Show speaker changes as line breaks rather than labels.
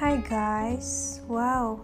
Hi guys! Wow!